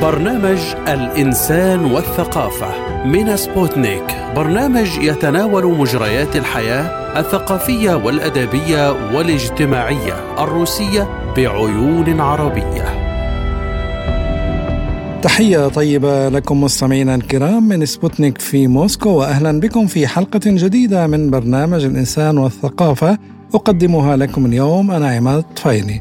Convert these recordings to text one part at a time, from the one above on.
برنامج الإنسان والثقافة من سبوتنيك. برنامج يتناول مجريات الحياة الثقافية والأدبية والاجتماعية الروسية بعيون عربية. تحية طيبة لكم مستمعينا الكرام من سبوتنيك في موسكو وأهلا بكم في حلقة جديدة من برنامج الإنسان والثقافة أقدمها لكم اليوم أنا عماد طفيلي.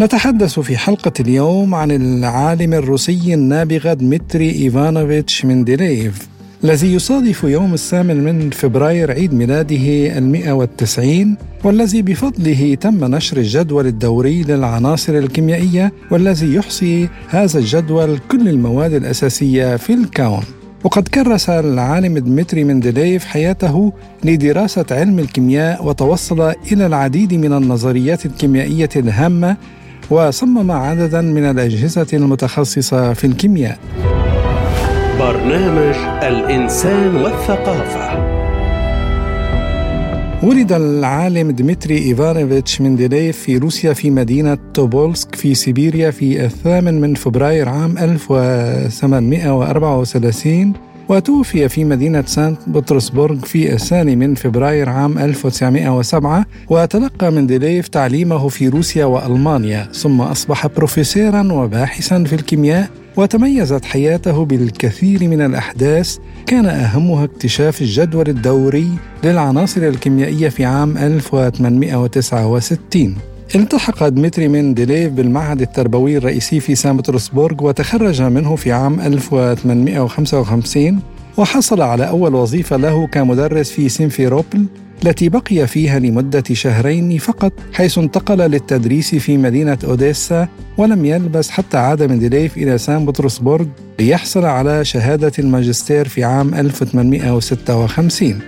نتحدث في حلقة اليوم عن العالم الروسي النابغة دمتري إيفانوفيتش مندليف الذي يصادف يوم الثامن من فبراير عيد ميلاده المئة والتسعين والذي بفضله تم نشر الجدول الدوري للعناصر الكيميائية والذي يحصي هذا الجدول كل المواد الأساسية في الكون. وقد كرس العالم دمتري مندليف حياته لدراسة علم الكيمياء وتوصل إلى العديد من النظريات الكيميائية الهامة وصمم عددا من الأجهزة المتخصصة في الكيمياء. برنامج الإنسان والثقافة. ولد العالم دمتري إيفانوفيتش مندليف في روسيا في مدينة توبولسك في سيبيريا في الثامن من فبراير عام 1834 وتوفي في مدينة سانت بطرسبورغ في الثاني من فبراير عام 1907 وتلقى مندليف تعليمه في روسيا وألمانيا ثم أصبح بروفيسورا وباحثا في الكيمياء وتميزت حياته بالكثير من الأحداث. كان أهمها اكتشاف الجدول الدوري للعناصر الكيميائية في عام 1869 التحق دمتري مندليف بالمعهد التربوي الرئيسي في سان بطرسبورغ وتخرج منه في عام 1855 وحصل على أول وظيفة له كمدرس في سيمفيروبل التي بقي فيها لمدة شهرين فقط حيث انتقل للتدريس في مدينة أوديسا ولم يلبس حتى عاد مندليف إلى سان بطرسبورغ ليحصل على شهادة الماجستير في عام 1856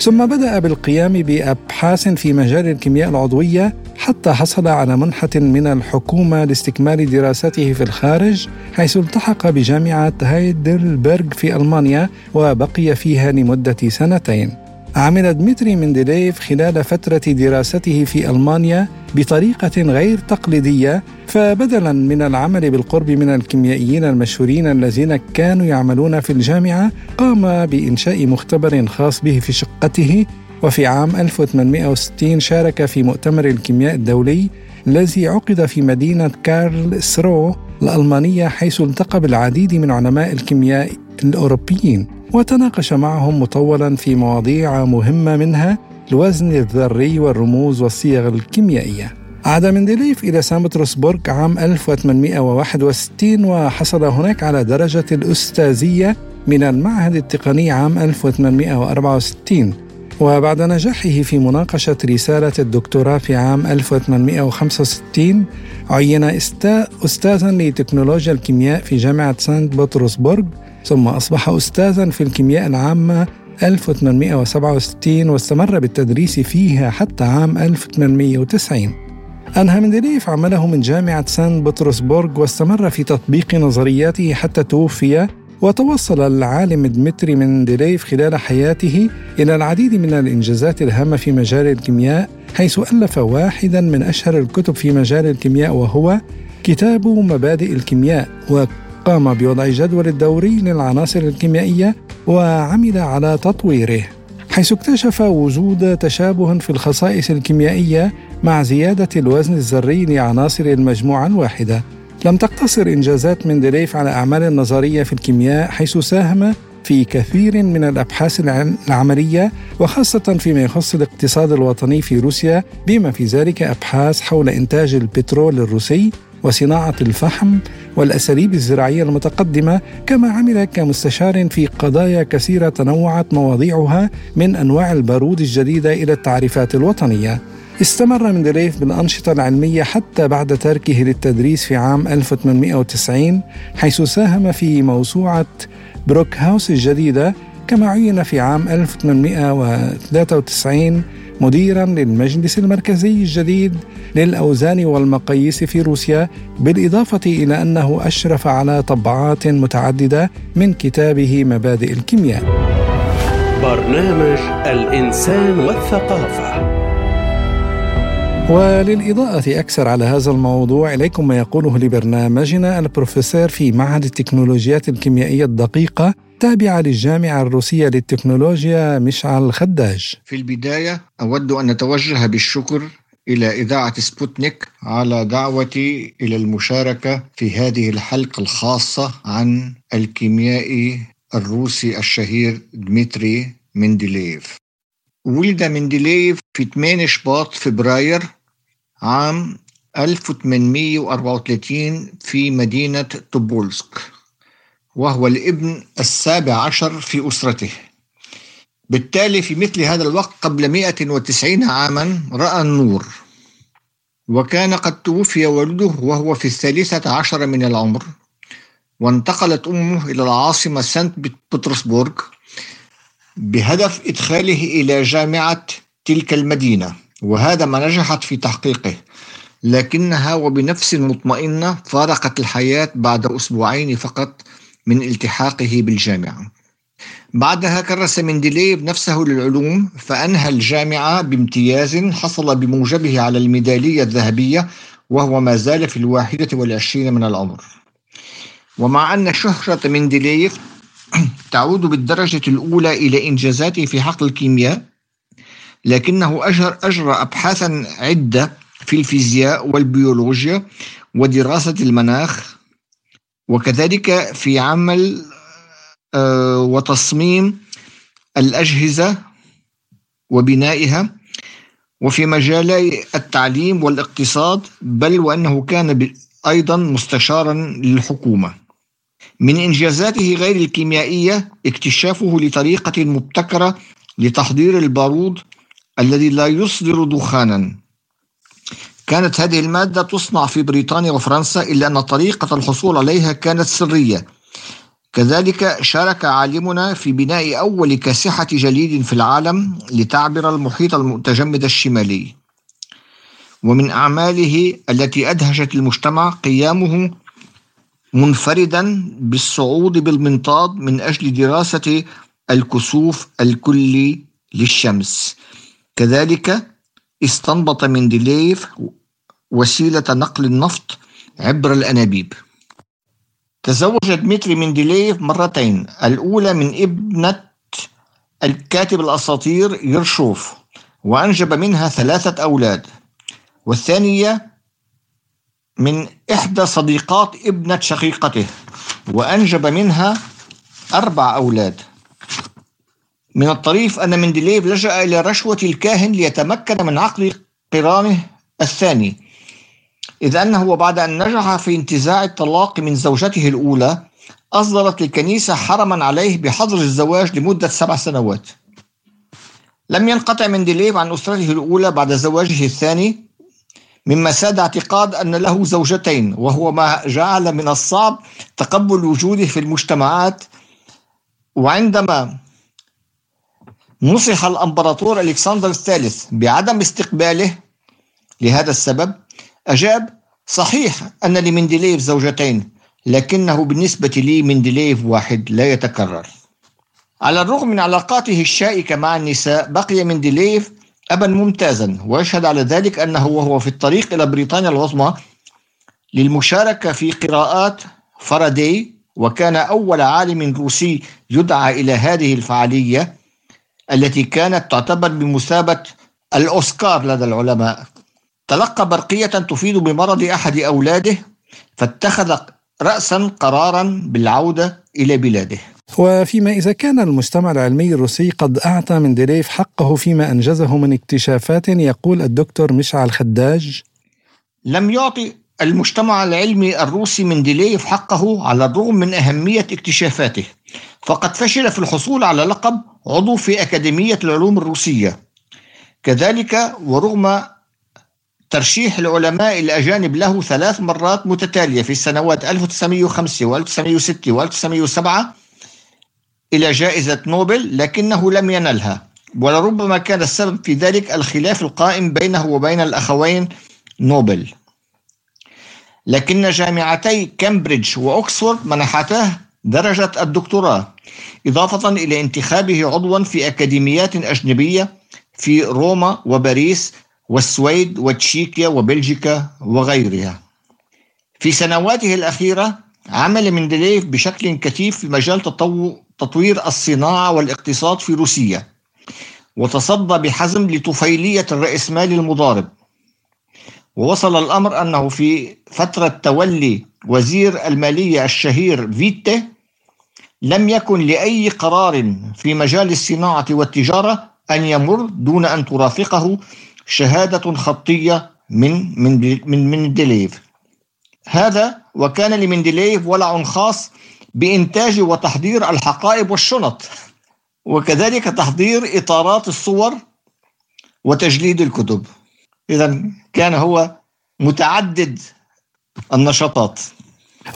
ثم بدأ بالقيام بأبحاث في مجال الكيمياء العضوية حتى حصل على منحة من الحكومة لاستكمال دراسته في الخارج حيث التحق بجامعة هايدلبرغ في ألمانيا وبقي فيها لمدة سنتين. عمل دمتري مندليف خلال فترة دراسته في ألمانيا بطريقة غير تقليدية فبدلا من العمل بالقرب من الكيميائيين المشهورين الذين كانوا يعملون في الجامعة قام بإنشاء مختبر خاص به في شقته وفي عام 1860 شارك في مؤتمر الكيمياء الدولي الذي عقد في مدينة كارل سرو الألمانية حيث التقى بالعديد من علماء الكيمياء الأوروبيين. وتناقش معهم مطولا في مواضيع مهمة منها الوزن الذري والرموز والصيغ الكيميائية. عاد مندليف إلى سان بطرسبورغ عام 1861 وحصل هناك على درجة الأستاذية من المعهد التقني عام 1864 وبعد نجاحه في مناقشة رسالة الدكتوراه في عام 1865 عين أستاذا لتكنولوجيا الكيمياء في جامعة سانت بطرسبورغ ثم أصبح أستاذا في الكيمياء العامة 1867 واستمر بالتدريس فيها حتى عام 1890 أنهى مندليف عمله من جامعة سان بطرسبورغ واستمر في تطبيق نظرياته حتى توفي وتوصل العالم دمتري مندليف خلال حياته إلى العديد من الإنجازات الهامة في مجال الكيمياء حيث ألف واحدا من أشهر الكتب في مجال الكيمياء وهو كتاب مبادئ الكيمياء وقام بوضع جدول الدوري للعناصر الكيميائية وعمل على تطويره حيث اكتشف وجود تشابه في الخصائص الكيميائية مع زيادة الوزن الذري لعناصر المجموعة الواحدة. لم تقتصر إنجازات مندليف على أعمال نظرية في الكيمياء حيث ساهم في كثير من الأبحاث العملية وخاصة فيما يخص الاقتصاد الوطني في روسيا بما في ذلك أبحاث حول إنتاج البترول الروسي وصناعة الفحم والأساليب الزراعية المتقدمة كما عمل كمستشار في قضايا كثيرة تنوعت مواضيعها من أنواع البارود الجديدة إلى التعريفات الوطنية. استمر مندليف بالأنشطة العلمية حتى بعد تركه للتدريس في عام 1890 حيث ساهم في موسوعة بروك هاوس الجديدة كما عين في عام 1893 مديرا للمجلس المركزي الجديد للأوزان والمقاييس في روسيا بالإضافة إلى أنه أشرف على طبعات متعددة من كتابه مبادئ الكيمياء. برنامج الإنسان والثقافة. وللإضاءة أكثر على هذا الموضوع إليكم ما يقوله لبرنامجنا البروفيسور في معهد التكنولوجيات الكيميائية الدقيقة تابعة للجامعة الروسية للتكنولوجيا مشعل خداج. في البداية أود أن أتوجه بالشكر إلى إذاعة سبوتنيك على دعوتي إلى المشاركة في هذه الحلقة الخاصة عن الكيميائي الروسي الشهير دمتري مندليف ولد مندليف في 8 شباط فبراير عام 1834 في مدينة توبولسك وهو الابن السابع عشر في أسرته. بالتالي في مثل هذا الوقت قبل 190 عاما رأى النور. وكان قد توفي والده وهو في الثالثة عشر من العمر. وانتقلت أمه إلى العاصمة سانت بطرسبورغ بهدف إدخاله إلى جامعة تلك المدينة. وهذا ما نجحت في تحقيقه. لكنها وبنفس مطمئنة فارقت الحياة بعد أسبوعين فقط من التحاقه بالجامعة. بعدها كرس مندليف نفسه للعلوم فأنهى الجامعة بامتياز حصل بموجبه على الميدالية الذهبية وهو ما زال في الواحدة والعشرين من العمر. ومع أن شهرة مندليف تعود بالدرجة الأولى إلى إنجازاته في حقل الكيمياء لكنه أجر أجرى أبحاثا عدة في الفيزياء والبيولوجيا ودراسة المناخ وكذلك في عمل آه، وتصميم الأجهزة وبنائها وفي مجالي التعليم والاقتصاد بل وأنه كان أيضا مستشارا للحكومة. من إنجازاته غير الكيميائية اكتشافه لطريقة مبتكرة لتحضير البارود الذي لا يصدر دخانا. كانت هذه المادة تصنع في بريطانيا وفرنسا إلا أن طريقة الحصول عليها كانت سرية. كذلك شارك عالمنا في بناء أول كاسحة جليد في العالم لتعبر المحيط المتجمد الشمالي. ومن أعماله التي أدهشت المجتمع قيامه منفردا بالصعود بالمنطاد من أجل دراسة الكسوف الكلي للشمس. كذلك استنبط مندليف وسيلة نقل النفط عبر الأنابيب. تزوج دمتري مندليف مرتين الأولى من ابنة الكاتب الأساطير يرشوف وأنجب منها ثلاثة أولاد والثانية من إحدى صديقات ابنة شقيقته وأنجب منها أربع أولاد. من الطريف أن مندليف لجأ إلى رشوة الكاهن ليتمكن من عقد قرانه الثاني. إذ أنه وبعد أن نجح في انتزاع الطلاق من زوجته الأولى أصدرت الكنيسة حرما عليه بحظر الزواج لمدة سبع سنوات. لم ينقطع مندليف عن أسرته الأولى بعد زواجه الثاني مما ساد اعتقاد أن له زوجتين وهو ما جعل من الصعب تقبل وجوده في المجتمعات وعندما نصح الأمبراطور ألكسندر الثالث بعدم استقباله لهذا السبب أجاب صحيح أن لمندليف زوجتين لكنه بالنسبة لي مندليف واحد لا يتكرر. على الرغم من علاقاته الشائكة مع النساء بقي مندليف ابا ممتازا ويشهد على ذلك أنه وهو في الطريق إلى بريطانيا العظمى للمشاركة في قراءات فاراداي وكان أول عالم روسي يدعى إلى هذه الفعالية التي كانت تعتبر بمثابة الأوسكار لدى العلماء. تلقى برقية تفيد بمرض أحد أولاده فاتخذ رأسا قرارا بالعودة إلى بلاده. وفيما إذا كان المجتمع العلمي الروسي قد أعطى مندليف حقه فيما أنجزه من اكتشافات يقول الدكتور مشعل خداج. لم يعطي المجتمع العلمي الروسي مندليف حقه على الرغم من أهمية اكتشافاته. فقد فشل في الحصول على لقب عضو في أكاديمية العلوم الروسية. كذلك ورغم ترشيح العلماء الأجانب له ثلاث مرات متتالية في السنوات 1905 و1906 و1907 إلى جائزة نوبل لكنه لم ينلها. ولربما كان السبب في ذلك الخلاف القائم بينه وبين الأخوين نوبل. لكن جامعتي كامبريدج وأكسفورد منحتاه درجة الدكتوراه إضافة إلى انتخابه عضوا في أكاديميات أجنبية في روما وباريس والسويد وتشيكيا وبلجيكا وغيرها. في سنواته الأخيرة عمل مندليف بشكل كثيف في مجال تطوير الصناعة والاقتصاد في روسيا وتصدى بحزم لطفيلية الرأسمال المضارب. ووصل الأمر أنه في فترة تولي وزير المالية الشهير فيتي لم يكن لأي قرار في مجال الصناعة والتجارة أن يمر دون أن ترافقه شهادة خطية من من من مندليف. هذا وكان لمندليف ولع خاص بإنتاج وتحضير الحقائب والشنط وكذلك تحضير إطارات الصور وتجليد الكتب. إذا كان هو متعدد النشاطات.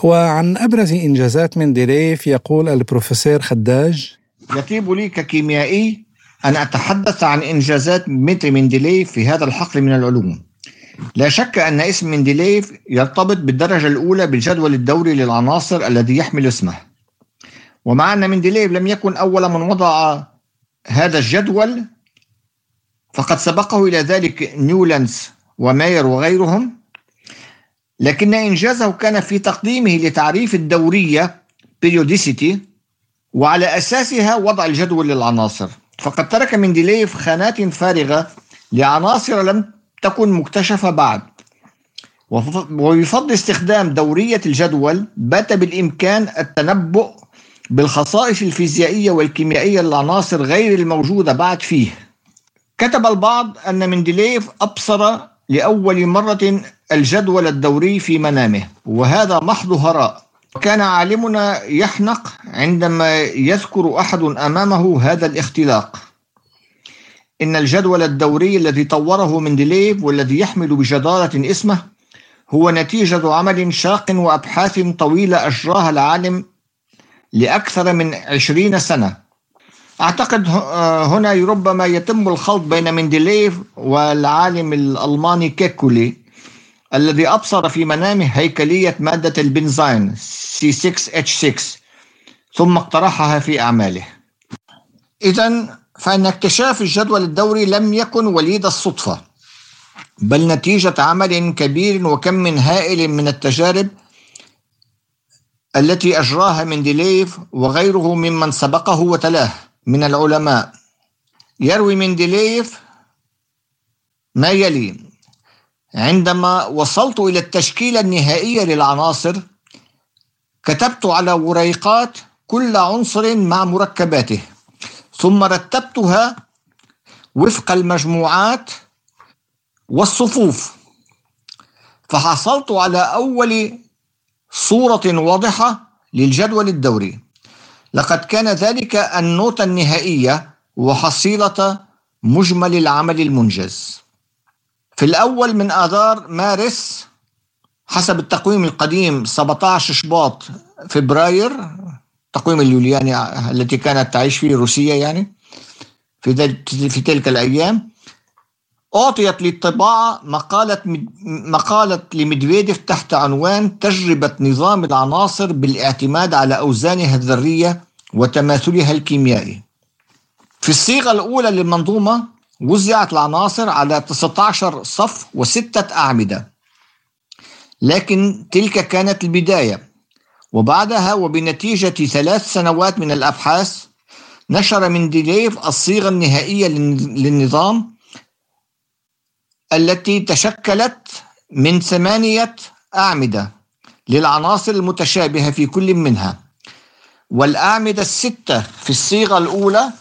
وعن أبرز إنجازات مندليف يقول البروفيسور خداج يطيب لي ككيميائي أن أتحدث عن إنجازات متر مندليف في هذا الحقل من العلوم. لا شك أن اسم مندليف يرتبط بالدرجة الأولى بالجدول الدوري للعناصر الذي يحمل اسمه. ومع أن مندليف لم يكن أول من وضع هذا الجدول فقد سبقه إلى ذلك نيولانس وماير وغيرهم. لكن إنجازه كان في تقديمه لتعريف الدورية periodicity وعلى أساسها وضع الجدول للعناصر. فقد ترك مندليف خانات فارغة لعناصر لم تكن مكتشفة بعد. وبفضل استخدام دورية الجدول بات بالإمكان التنبؤ بالخصائص الفيزيائية والكيميائية للعناصر غير الموجودة بعد فيه. كتب البعض أن مندليف أبصر لأول مرة الجدول الدوري في منامه وهذا محض هراء. وكان عالمنا يحنق عندما يذكر أحد أمامه هذا الاختلاق. إن الجدول الدوري الذي طوره مندليف والذي يحمل بجدارة اسمه هو نتيجة عمل شاق وأبحاث طويلة أجراها العالم لأكثر من عشرين سنة. أعتقد هنا ربما يتم الخلط بين مندليف والعالم الألماني كيكولي الذي أبصر في منامه هيكلية مادة البنزين C6H6 ثم اقترحها في أعماله. إذا فإن اكتشاف الجدول الدوري لم يكن وليد الصدفة بل نتيجة عمل كبير وكم هائل من التجارب التي أجراها مندليف وغيره ممن سبقه وتلاه. من العلماء. يروي مندليف ما يلي. عندما وصلت إلى التشكيلة النهائية للعناصر كتبت على وريقات كل عنصر مع مركباته ثم رتبتها وفق المجموعات والصفوف. فحصلت على أول صورة واضحة للجدول الدوري. لقد كان ذلك النوتة النهائية وحصيلة مجمل العمل المنجز. في الأول من آذار مارس حسب التقويم القديم 17 شباط فبراير التقويم اليولياني التي كانت تعيش فيه روسيا يعني في في تلك الأيام أعطيت للطباعة مقالة مقالة لمدفيديف تحت عنوان تجربة نظام العناصر بالاعتماد على أوزانها الذرية وتماثلها الكيميائي. في الصيغة الأولى للمنظومة وزعت العناصر على 19 صف وستة أعمدة. لكن تلك كانت البداية وبعدها وبنتيجة ثلاث سنوات من الأبحاث نشر مندليف الصيغة النهائية للنظام التي تشكلت من ثمانية أعمدة للعناصر المتشابهة في كل منها. والأعمدة الستة في الصيغة الأولى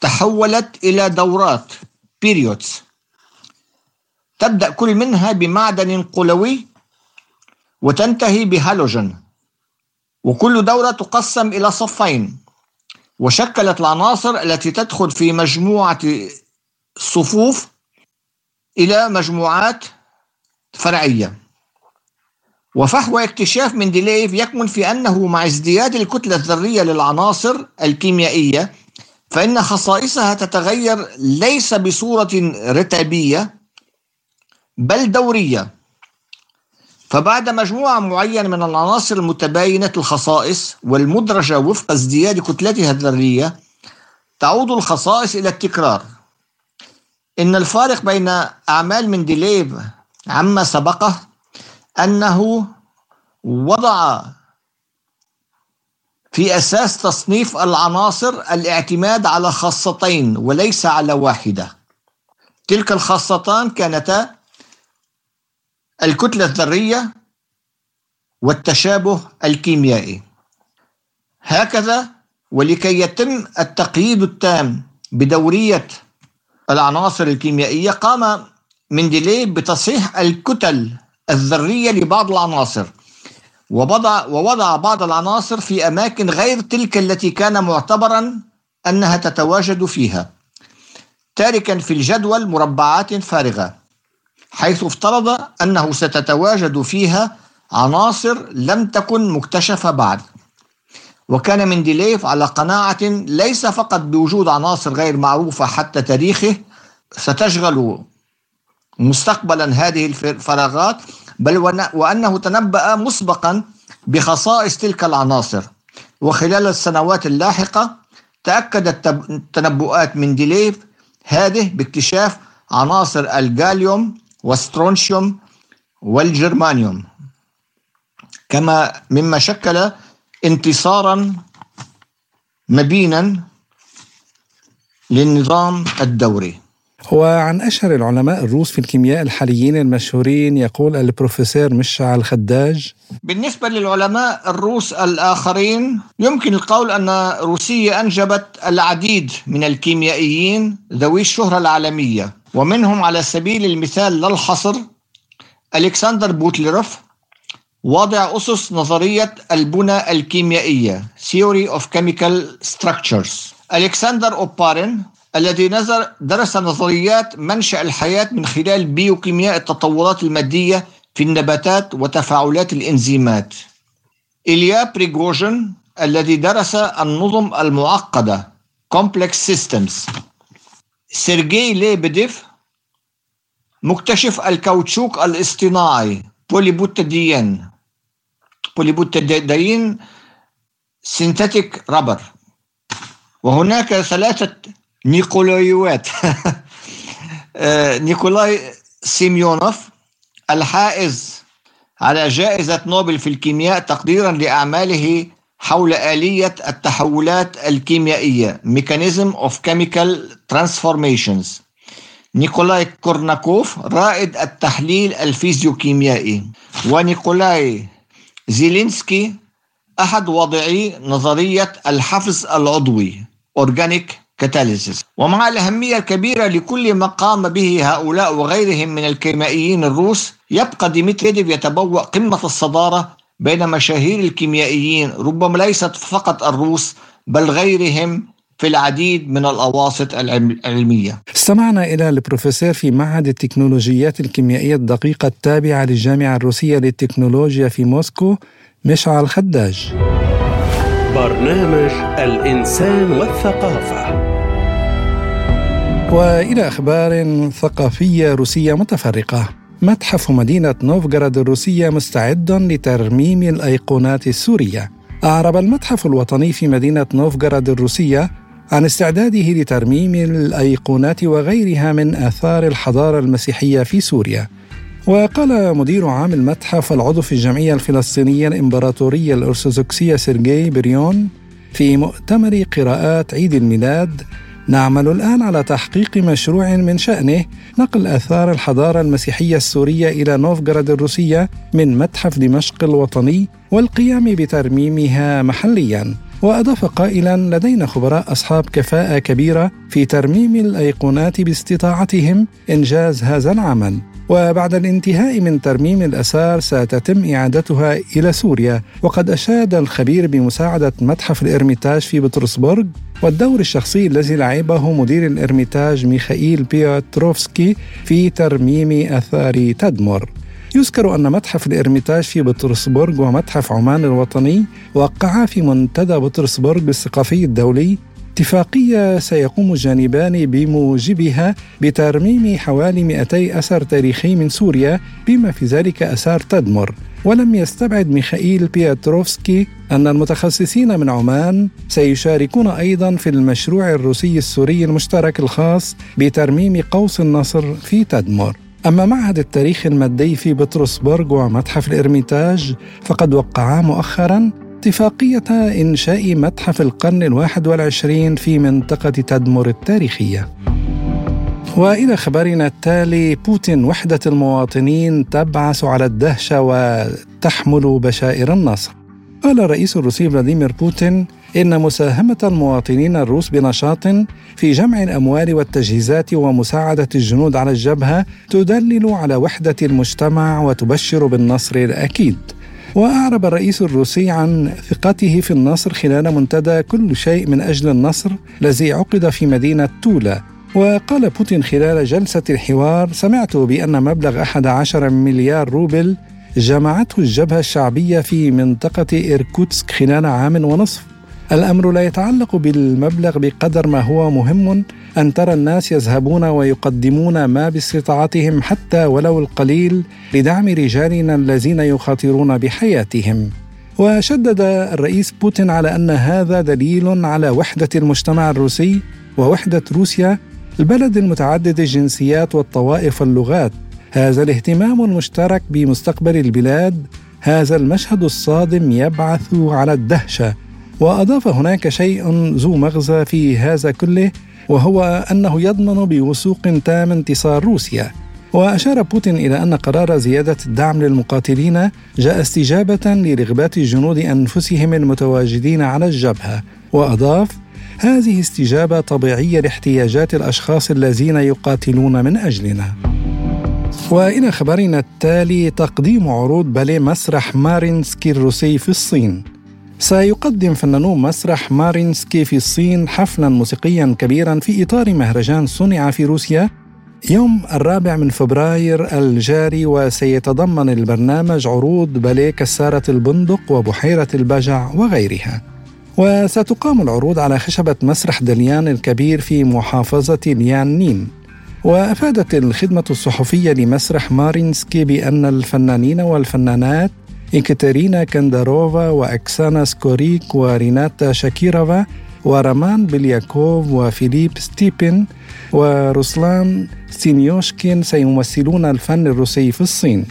تحولت إلى دورات periods. تبدأ كل منها بمعدن قلوي وتنتهي بهالوجين وكل دورة تقسم إلى صفين. وشكلت العناصر التي تدخل في مجموعة صفوف إلى مجموعات فرعية. وفحوى اكتشاف مندليف يكمن في أنه مع ازدياد الكتلة الذرية للعناصر الكيميائية فإن خصائصها تتغير ليس بصورة رتابية بل دورية. فبعد مجموعة معينة من العناصر المتباينة الخصائص والمدرجة وفق ازدياد كتلتها الذرية تعود الخصائص إلى التكرار. إن الفارق بين أعمال مندليف عما سبقه أنه وضع في أساس تصنيف العناصر الاعتماد على خاصتين وليس على واحدة. تلك الخاصتان كانتا الكتلة الذرية والتشابه الكيميائي. هكذا ولكي يتم التقييد التام بدورية العناصر الكيميائية قام مندليف بتصحيح الكتل الذرية لبعض العناصر. ووضع, ووضع بعض العناصر في أماكن غير تلك التي كان معتبرا أنها تتواجد فيها تاركا في الجدول مربعات فارغة حيث افترض أنه ستتواجد فيها عناصر لم تكن مكتشفة بعد. وكان مندليف على قناعة ليس فقط بوجود عناصر غير معروفة حتى تاريخه ستشغل مستقبلا هذه الفراغات بل وأنه تنبأ مسبقا بخصائص تلك العناصر. وخلال السنوات اللاحقة تأكدت تنبؤات مندليف هذه باكتشاف عناصر الجاليوم والسترونشيوم والجرمانيوم. كما مما شكل انتصارا مبينا للنظام الدوري. وعن أشهر العلماء الروس في الكيمياء الحاليين المشهورين يقول البروفيسور مشعل خداج بالنسبة للعلماء الروس الآخرين يمكن القول أن روسيا أنجبت العديد من الكيميائيين ذوي الشهرة العالمية ومنهم على سبيل المثال لا الحصر ألكسندر بوتليروف وضع أسس نظرية البنى الكيميائية Theory of Chemical Structures. ألكسندر أوبارين الذي نظر درس نظريات منشأ الحياة من خلال بيوكيمياء التطورات المادية في النباتات وتفاعلات الإنزيمات. إليا بريغوجين الذي درس النظم المعقدة Complex Systems. سيرجي ليبديف مكتشف الكاوتشوك الاصطناعي بوليبوتاديين. polybutadiene synthetic rubber وهناك ثلاثة نيكولايوات. آه، نيكولاي سيميونوف الحائز على جائزة نوبل في الكيمياء تقديرا لأعماله حول آلية التحولات الكيميائية Mechanism of Chemical Transformations. نيكولاي كورناكوف رائد التحليل الفيزيوكيميائي. ونيكولاي زيلينسكي أحد واضعي نظرية الحفز العضوي Organic Catalysis. ومع الأهمية الكبيرة لكل ما قام به هؤلاء وغيرهم من الكيميائيين الروس يبقى ديمتريديف يتبوأ قمة الصدارة بين مشاهير الكيميائيين ربما ليست فقط الروس بل غيرهم في العديد من الأواسط العلمية. استمعنا إلى البروفيسور في معهد التكنولوجيات الكيميائية الدقيقة التابعة للجامعة الروسية للتكنولوجيا في موسكو مشعل خداج. برنامج الإنسان والثقافة. وإلى أخبار ثقافية روسية متفرقة. متحف مدينة نوفغراد الروسية مستعد لترميم الأيقونات السورية. أعرب المتحف الوطني في مدينة نوفغراد الروسية عن استعداده لترميم الأيقونات وغيرها من آثار الحضارة المسيحية في سوريا. وقال مدير عام المتحف العضو في الجمعية الفلسطينية الإمبراطورية الأرثوذكسية سيرجي بريون في مؤتمر قراءات عيد الميلاد نعمل الآن على تحقيق مشروع من شأنه نقل آثار الحضارة المسيحية السورية إلى نوفغراد الروسية من متحف دمشق الوطني والقيام بترميمها محلياً. وأضاف قائلا لدينا خبراء أصحاب كفاءة كبيرة في ترميم الأيقونات باستطاعتهم إنجاز هذا العمل. وبعد الانتهاء من ترميم الآثار ستتم إعادتها إلى سوريا. وقد أشاد الخبير بمساعدة متحف الإرميتاج في بطرسبرغ والدور الشخصي الذي لعبه مدير الإرميتاج ميخائيل بيوتروفسكي في ترميم آثار تدمر. يذكر أن متحف الإرميتاج في بطرسبرغ ومتحف عمان الوطني وقعا في منتدى بطرسبرغ الثقافي الدولي اتفاقية سيقوم الجانبان بموجبها بترميم حوالي 200 أثر تاريخي من سوريا بما في ذلك أثار تدمر. ولم يستبعد ميخائيل بياتروفسكي أن المتخصصين من عمان سيشاركون أيضا في المشروع الروسي السوري المشترك الخاص بترميم قوس النصر في تدمر. أما معهد التاريخ المادي في بطرسبرغ ومتحف الإرميتاج فقد وقعا مؤخرا اتفاقية إنشاء متحف القرن الواحد والعشرين في منطقة تدمر التاريخية. وإلى خبرنا التالي بوتين وحدة المواطنين تبعث على الدهشه وتحمل بشائر النصر. قال الرئيس الروسي فلاديمير بوتين إن مساهمة المواطنين الروس بنشاط في جمع الأموال والتجهيزات ومساعدة الجنود على الجبهة تدلل على وحدة المجتمع وتبشر بالنصر الأكيد. وأعرب الرئيس الروسي عن ثقته في النصر خلال منتدى كل شيء من أجل النصر الذي عقد في مدينة تولا وقال بوتين خلال جلسة الحوار سمعت بأن مبلغ 11 مليار روبل جمعته الجبهة الشعبية في منطقة إيركوتسك خلال عام ونصف. الأمر لا يتعلق بالمبلغ بقدر ما هو مهم أن ترى الناس يذهبون ويقدمون ما باستطاعتهم حتى ولو القليل لدعم رجالنا الذين يخاطرون بحياتهم. وشدد الرئيس بوتين على أن هذا دليل على وحدة المجتمع الروسي ووحدة روسيا البلد المتعدد الجنسيات والطوائف واللغات. هذا الاهتمام المشترك بمستقبل البلاد هذا المشهد الصادم يبعث على الدهشة. وأضاف هناك شيء ذو مغزى في هذا كله وهو أنه يضمن بوثوق تام انتصار روسيا. وأشار بوتين إلى أن قرار زيادة الدعم للمقاتلين جاء استجابة لرغبات جنود أنفسهم المتواجدين على الجبهة. وأضاف هذه استجابة طبيعية لاحتياجات الأشخاص الذين يقاتلون من أجلنا. وإلى خبرنا التالي تقديم عروض باليه مسرح مارينسكي الروسي في الصين. سيقدم فنانو مسرح مارينسكي في الصين حفلا موسيقيا كبيرا في إطار مهرجان صنع في روسيا يوم الرابع من فبراير الجاري وسيتضمن البرنامج عروض باليه كسارة البندق وبحيرة البجع وغيرها. وستقام العروض على خشبة مسرح داليان الكبير في محافظة لياونينغ وأفادت الخدمة الصحفية لمسرح مارينسكي بأن الفنانين والفنانات يكاترينا كونداوروفا وأكسانا سكوريك وريناتا شاكيروفا ورومان بيلياكوف وفيليب ستيبن وروسلان سينيوشكين سيمثلون الفن الروسي في الصين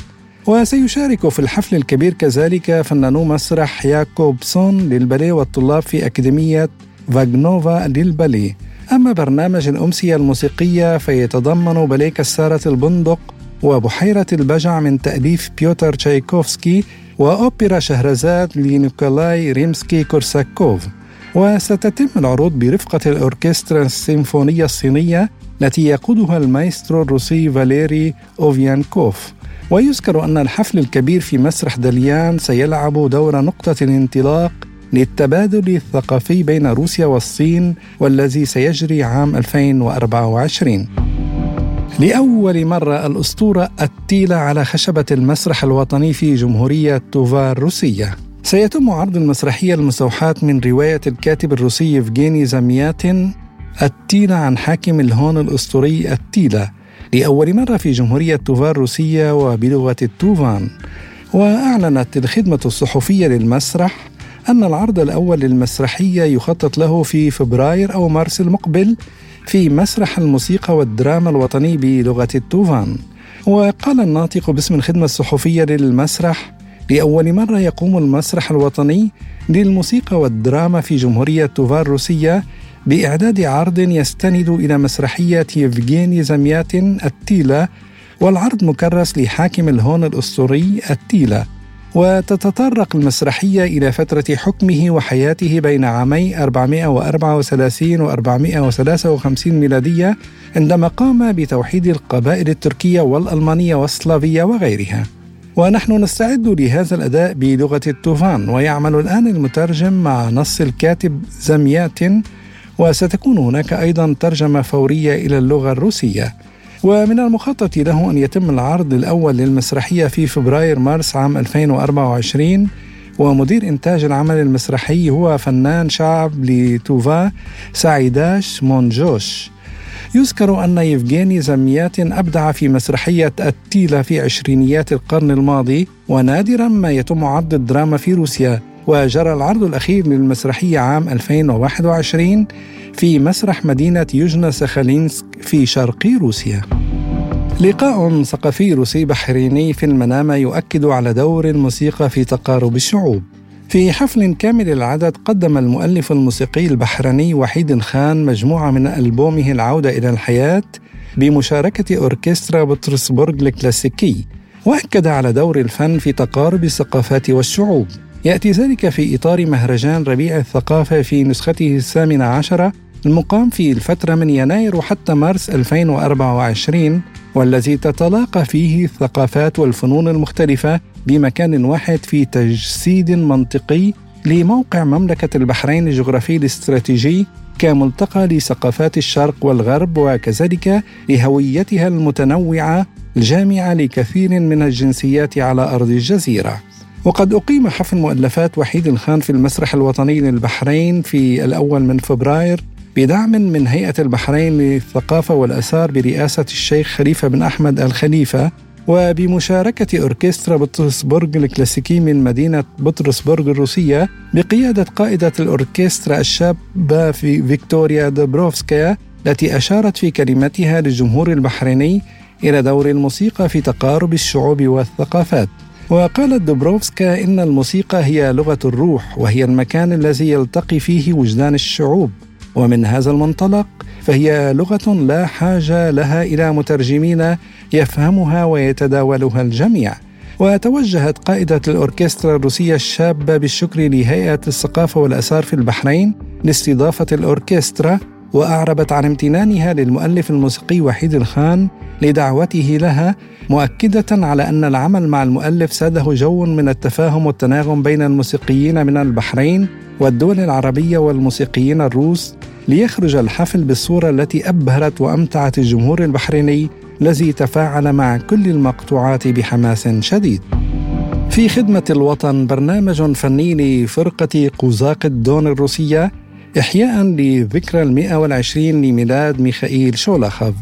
وسيشارك في الحفل الكبير كذلك فنانو مسرح ياكوبسون للباليه والطلاب في أكاديمية فاغنوفا للباليه أما برنامج الأمسية الموسيقية فيتضمن باليه كسارة البندق وبحيرة البجع من تأليف بيوتر تشايكوفسكي وأوبرا شهرزاد لنيكولاي ريمسكي كورساكوف وستتم العروض برفقة الأوركسترا السيمفونية الصينية التي يقودها المايسترو الروسي فاليري أوفيانكوف. ويذكر أن الحفل الكبير في مسرح داليان سيلعب دور نقطة الانطلاق للتبادل الثقافي بين روسيا والصين والذي سيجري عام 2024 لأول مرة الأسطورة التيلة على خشبة المسرح الوطني في جمهورية توفا الروسية سيتم عرض المسرحية المستوحاة من رواية الكاتب الروسي يفغيني زمياتين التيلة عن حاكم الهون الأسطوري التيلة لأول مرة في جمهورية توفان الروسية وبلغة التوفان. وأعلنت الخدمة الصحفية للمسرح أن العرض الأول للمسرحية يخطط له في فبراير أو مارس المقبل في مسرح الموسيقى والدراما الوطني بلغة التوفان. وقال الناطق باسم الخدمة الصحفية للمسرح لأول مرة يقوم المسرح الوطني للموسيقى والدراما في جمهورية توفان الروسية بإعداد عرض يستند إلى مسرحية يفغيني زمياتين التيلة والعرض مكرس لحاكم الهون الأسطوري التيلة وتتطرق المسرحية إلى فترة حكمه وحياته بين عامي 434 و 453 ميلادية عندما قام بتوحيد القبائل التركية والألمانية والسلافية وغيرها. ونحن نستعد لهذا الأداء بلغة التوفان ويعمل الآن المترجم مع نص الكاتب زميات وستكون هناك أيضا ترجمة فورية إلى اللغة الروسية. ومن المخطط له أن يتم العرض الأول للمسرحية في فبراير مارس عام 2024 ومدير إنتاج العمل المسرحي هو فنان شعب لتوفا سعيداش مونجوش. يذكر أن يفغيني زمياتين أبدع في مسرحية التيلة في عشرينيات القرن الماضي ونادرا ما يتم عرض الدراما في روسيا. وجرى العرض الأخير للمسرحية عام 2021 في مسرح مدينة يوجنا سخالينسك في شرق روسيا. لقاء ثقافي روسي بحريني في المنامة يؤكد على دور الموسيقى في تقارب الشعوب. في حفل كامل العدد قدم المؤلف الموسيقي البحريني وحيد خان مجموعة من ألبومه العودة إلى الحياة بمشاركة أوركسترا بطرسبورغ الكلاسيكي وأكد على دور الفن في تقارب الثقافات والشعوب. يأتي ذلك في إطار مهرجان ربيع الثقافة في نسخته الثامنة عشرة المقام في الفترة من يناير وحتى مارس 2024 والذي تتلاقى فيه الثقافات والفنون المختلفة بمكان واحد في تجسيد منطقي لموقع مملكة البحرين الجغرافي الاستراتيجي كملتقى لثقافات الشرق والغرب وكذلك لهويتها المتنوعة الجامعة لكثير من الجنسيات على أرض الجزيرة. وقد أقيم حفل مؤلفات وحيد الخان في المسرح الوطني للبحرين في الأول من فبراير بدعم من هيئة البحرين للثقافة والآثار برئاسة الشيخ خليفة بن أحمد الخليفة وبمشاركة أوركسترا بطرسبورغ الكلاسيكي من مدينة بطرسبورغ الروسية بقيادة قائدة الأوركسترا الشابة في فيكتوريا دوبروفسكايا التي أشارت في كلمتها للجمهور البحريني إلى دور الموسيقى في تقارب الشعوب والثقافات. وقالت دوبروفسكا إن الموسيقى هي لغة الروح وهي المكان الذي يلتقي فيه وجدان الشعوب. ومن هذا المنطلق فهي لغة لا حاجة لها إلى مترجمين يفهمها ويتداولها الجميع. وتوجهت قائدة الأوركسترا الروسية الشابة بالشكر لهيئة الثقافة والآثار في البحرين لاستضافة الأوركسترا وأعربت عن امتنانها للمؤلف الموسيقي وحيد الخان لدعوته لها مؤكدة على أن العمل مع المؤلف ساده جو من التفاهم والتناغم بين الموسيقيين من البحرين والدول العربية والموسيقيين الروس ليخرج الحفل بالصورة التي أبهرت وأمتعت الجمهور البحريني الذي تفاعل مع كل المقطوعات بحماس شديد. في خدمة الوطن برنامج فني لفرقة قوزاق الدون الروسية إحياء لذكرى المئة والعشرين لميلاد ميخائيل شولاخوف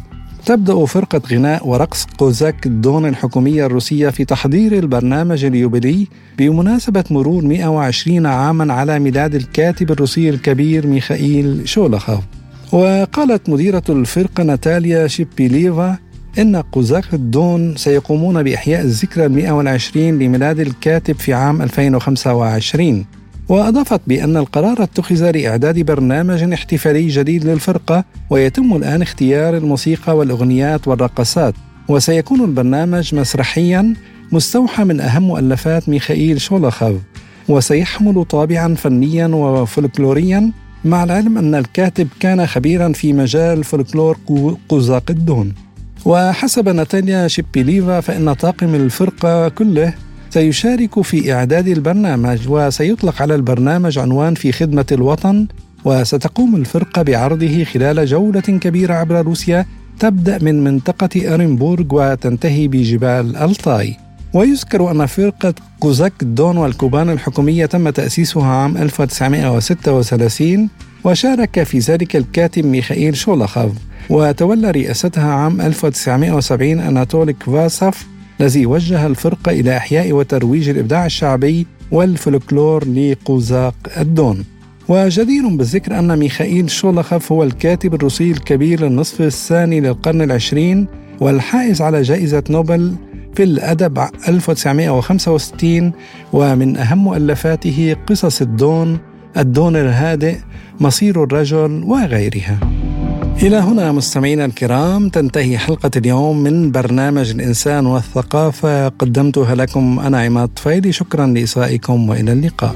تبدأ فرقة غناء ورقص قوزاك الدون الحكومية الروسية في تحضير البرنامج اليوبيلي بمناسبة مرور 120 عاما على ميلاد الكاتب الروسي الكبير ميخائيل شولاخوف وقالت مديرة الفرقة ناتاليا شيبيليفا إن قوزاك الدون سيقومون بإحياء الذكرى المئة والعشرين لميلاد الكاتب في عام 2025 وأضافت بأن القرار اتخذ لإعداد برنامج احتفالي جديد للفرقة ويتم الآن اختيار الموسيقى والأغنيات والرقصات. وسيكون البرنامج مسرحيا مستوحى من أهم مؤلفات ميخائيل شولوخوف وسيحمل طابعا فنيا وفولكلوريا مع العلم أن الكاتب كان خبيرا في مجال فولكلور قوزاق الدون وحسب ناتاليا شيبيليفا فإن طاقم الفرقة كله سيشارك في إعداد البرنامج وسيطلق على البرنامج عنوان في خدمة الوطن وستقوم الفرقة بعرضه خلال جولة كبيرة عبر روسيا تبدأ من منطقة أرنبورغ وتنتهي بجبال ألطاي. ويذكر أن فرقة قوزاق الدون والكوبان الحكومية تم تأسيسها عام 1936 وشارك في ذلك الكاتب ميخائيل شولوخوف. وتولى رئاستها عام 1970 أناتولي كفاسوف الذي وجه الفرقة إلى إحياء وترويج الإبداع الشعبي والفلكلور لقوزاق الدون. وجدير بالذكر أن ميخائيل شولوخوف هو الكاتب الروسي الكبير للنصف الثاني للقرن العشرين والحائز على جائزة نوبل في الأدب 1965 ومن أهم مؤلفاته قصص الدون الدون الهادئ مصير الرجل وغيرها. إلى هنا مستمعينا الكرام تنتهي حلقة اليوم من برنامج الإنسان والثقافة. قدمتها لكم أنا عماد طفيلي. شكرا لإصغائكم وإلى اللقاء.